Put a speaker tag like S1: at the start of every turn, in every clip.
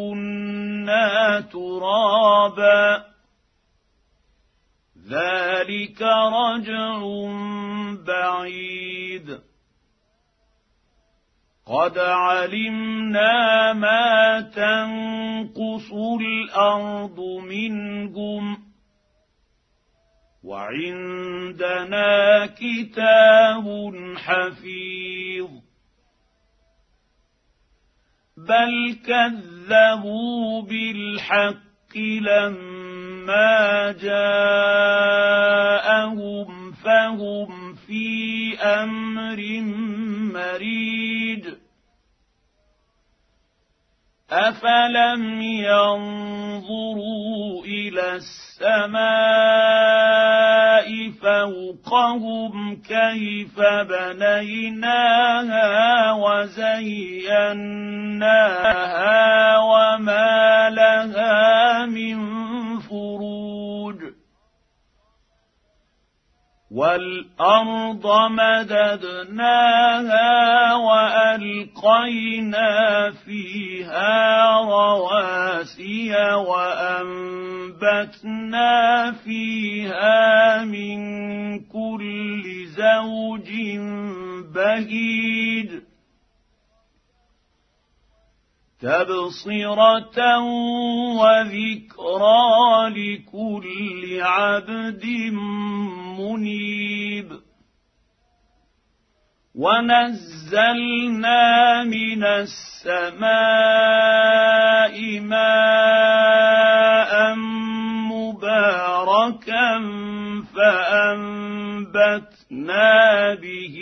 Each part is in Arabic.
S1: وكنا ترابا ذلك رجع بعيد قد علمنا ما تنقص الأرض منهم وعندنا كتاب حفيظ بل كذبوا بالحق لما جاءهم فهم في أمر مريج افلم ينظروا إلى السماء فوقهم كيف بنيناها وزيناها وما لها من والارض مددناها والقينا فيها رواسي وانبتنا فيها من كل زوج بهيج تبصرة وذكرى لكل عبد منيب. ونزلنا من السماء ماء مباركا فأنبتنا به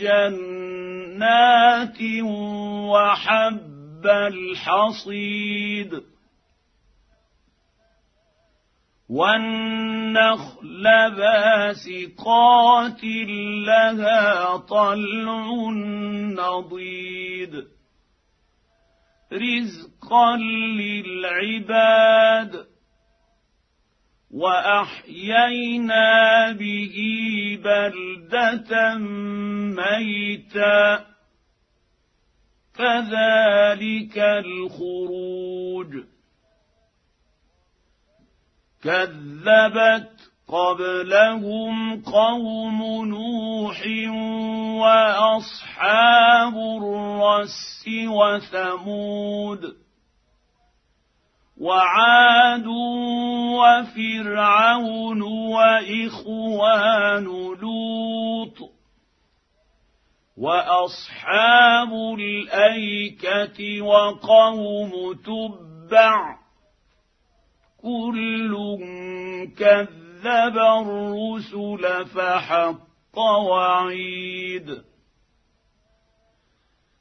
S1: جنات وحب حب الحصيد والنخل باسقات لها طلع نضيد رزقا للعباد وأحيينا به بلدة ميتا كذلك الخروج. كذبت قبلهم قوم نوح وأصحاب الرس وثمود وعاد وفرعون وإخوان لوط وأصحاب الأيكة وقوم تبع كل كذب الرسل فحق وعيد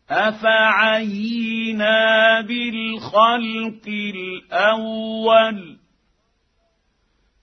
S1: أفعينا بالخلق الأول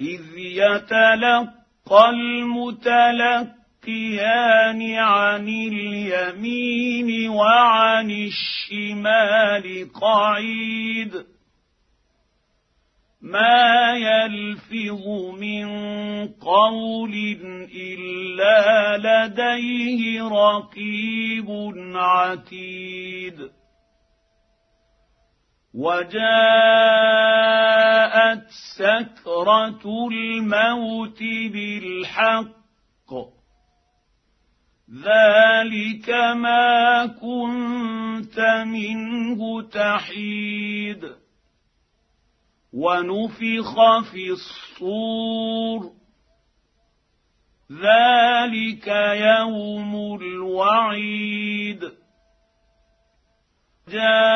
S1: إذ يتلقى المتلقيان عن اليمين وعن الشمال قعيد. ما يلفظ من قول إلا لديه رقيب عتيد. وجاءت سكرة الموت بالحق. ذلك ما كنت منه تحيد. ونفخ في الصور. ذلك يوم الوعيد. جاءت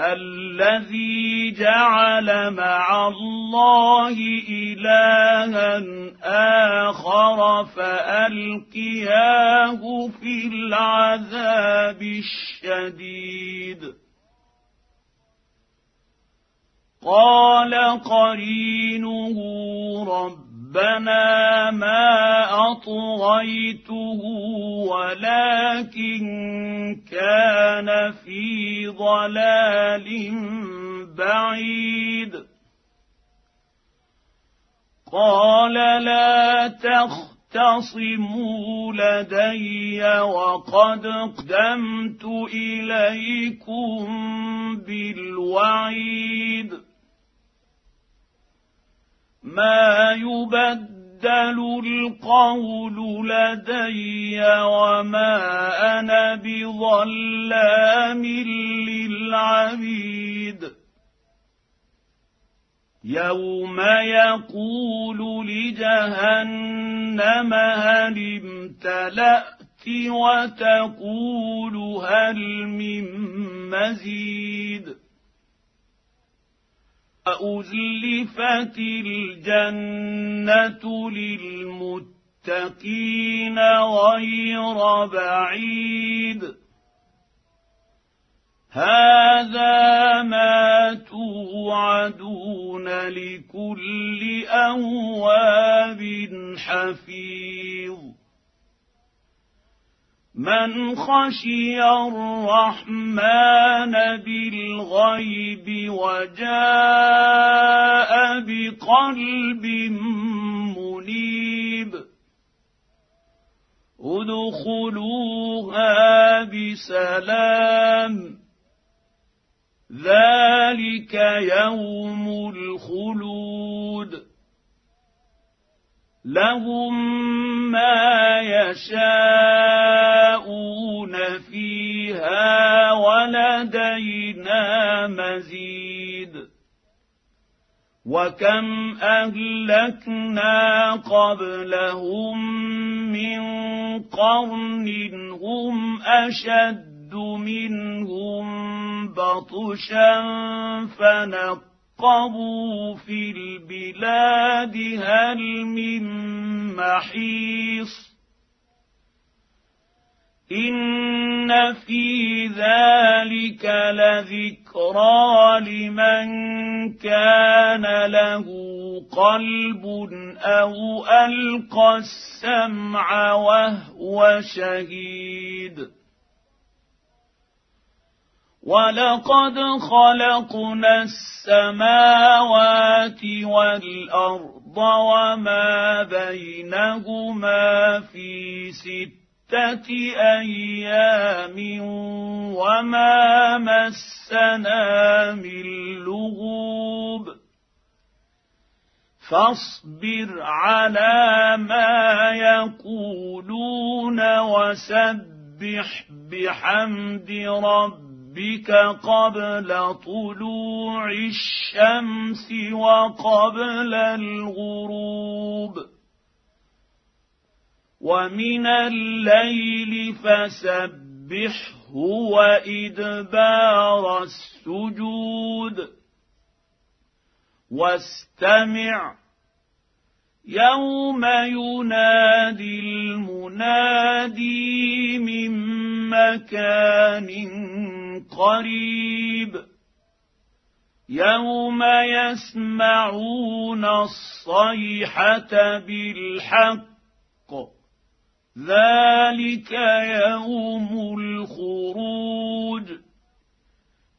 S1: الذي جعل مع الله إلها آخر فألقياه في العذاب الشديد. قال قرينه ربنا ما أطغيته ولكن كان ضلال بعيد. قال لا تختصموا لدي وقد قدمت إليكم بالوعيد. ما يبدل القول لدي وما أنا بظلام للعبيد يوم يقول لجهنم هل امتلات وتقول هل من مزيد وأزلفت الجنة للمتقين غير بعيد. هذا ما توعدون لكل أواب حفيظ. من خشي الرحمن بالغيب وجاء بقلب منيب ادخلوها بسلام ذلك يوم الخلود لهم ما يشاءون فيها ولدينا مزيد. وكم أهلكنا قبلهم من قرن هم أشد منهم بطشا فنقوا فارقبوا في البلاد هل من محيص إن في ذلك لذكرى لمن كان له قلب أو ألقى السمع وهو شهيد ولقد خلقنا السماوات والارض وما بينهما في سته أيام وما مسنا من لغوب فاصبر على ما يقولون وسبح بحمد ربك قبل طلوع الشمس وقبل الغروب ومن الليل فسبحه وإدبار السجود واستمع يوم ينادي المنادي من مكان قريب. يوم يسمعون الصيحة بالحق. ذلك يوم الخروج.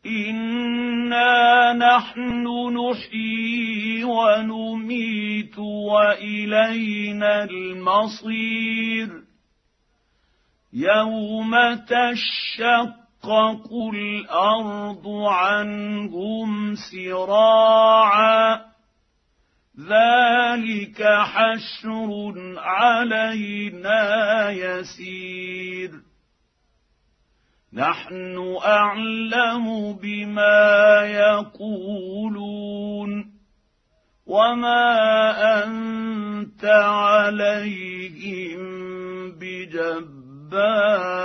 S1: إنا نحن نحيي ونميت وإلينا المصير. يوم تشقق الأرض عنهم سراعا ذلك حشر علينا يسير نحن اعلم بما يقولون وما انت عليهم بجبار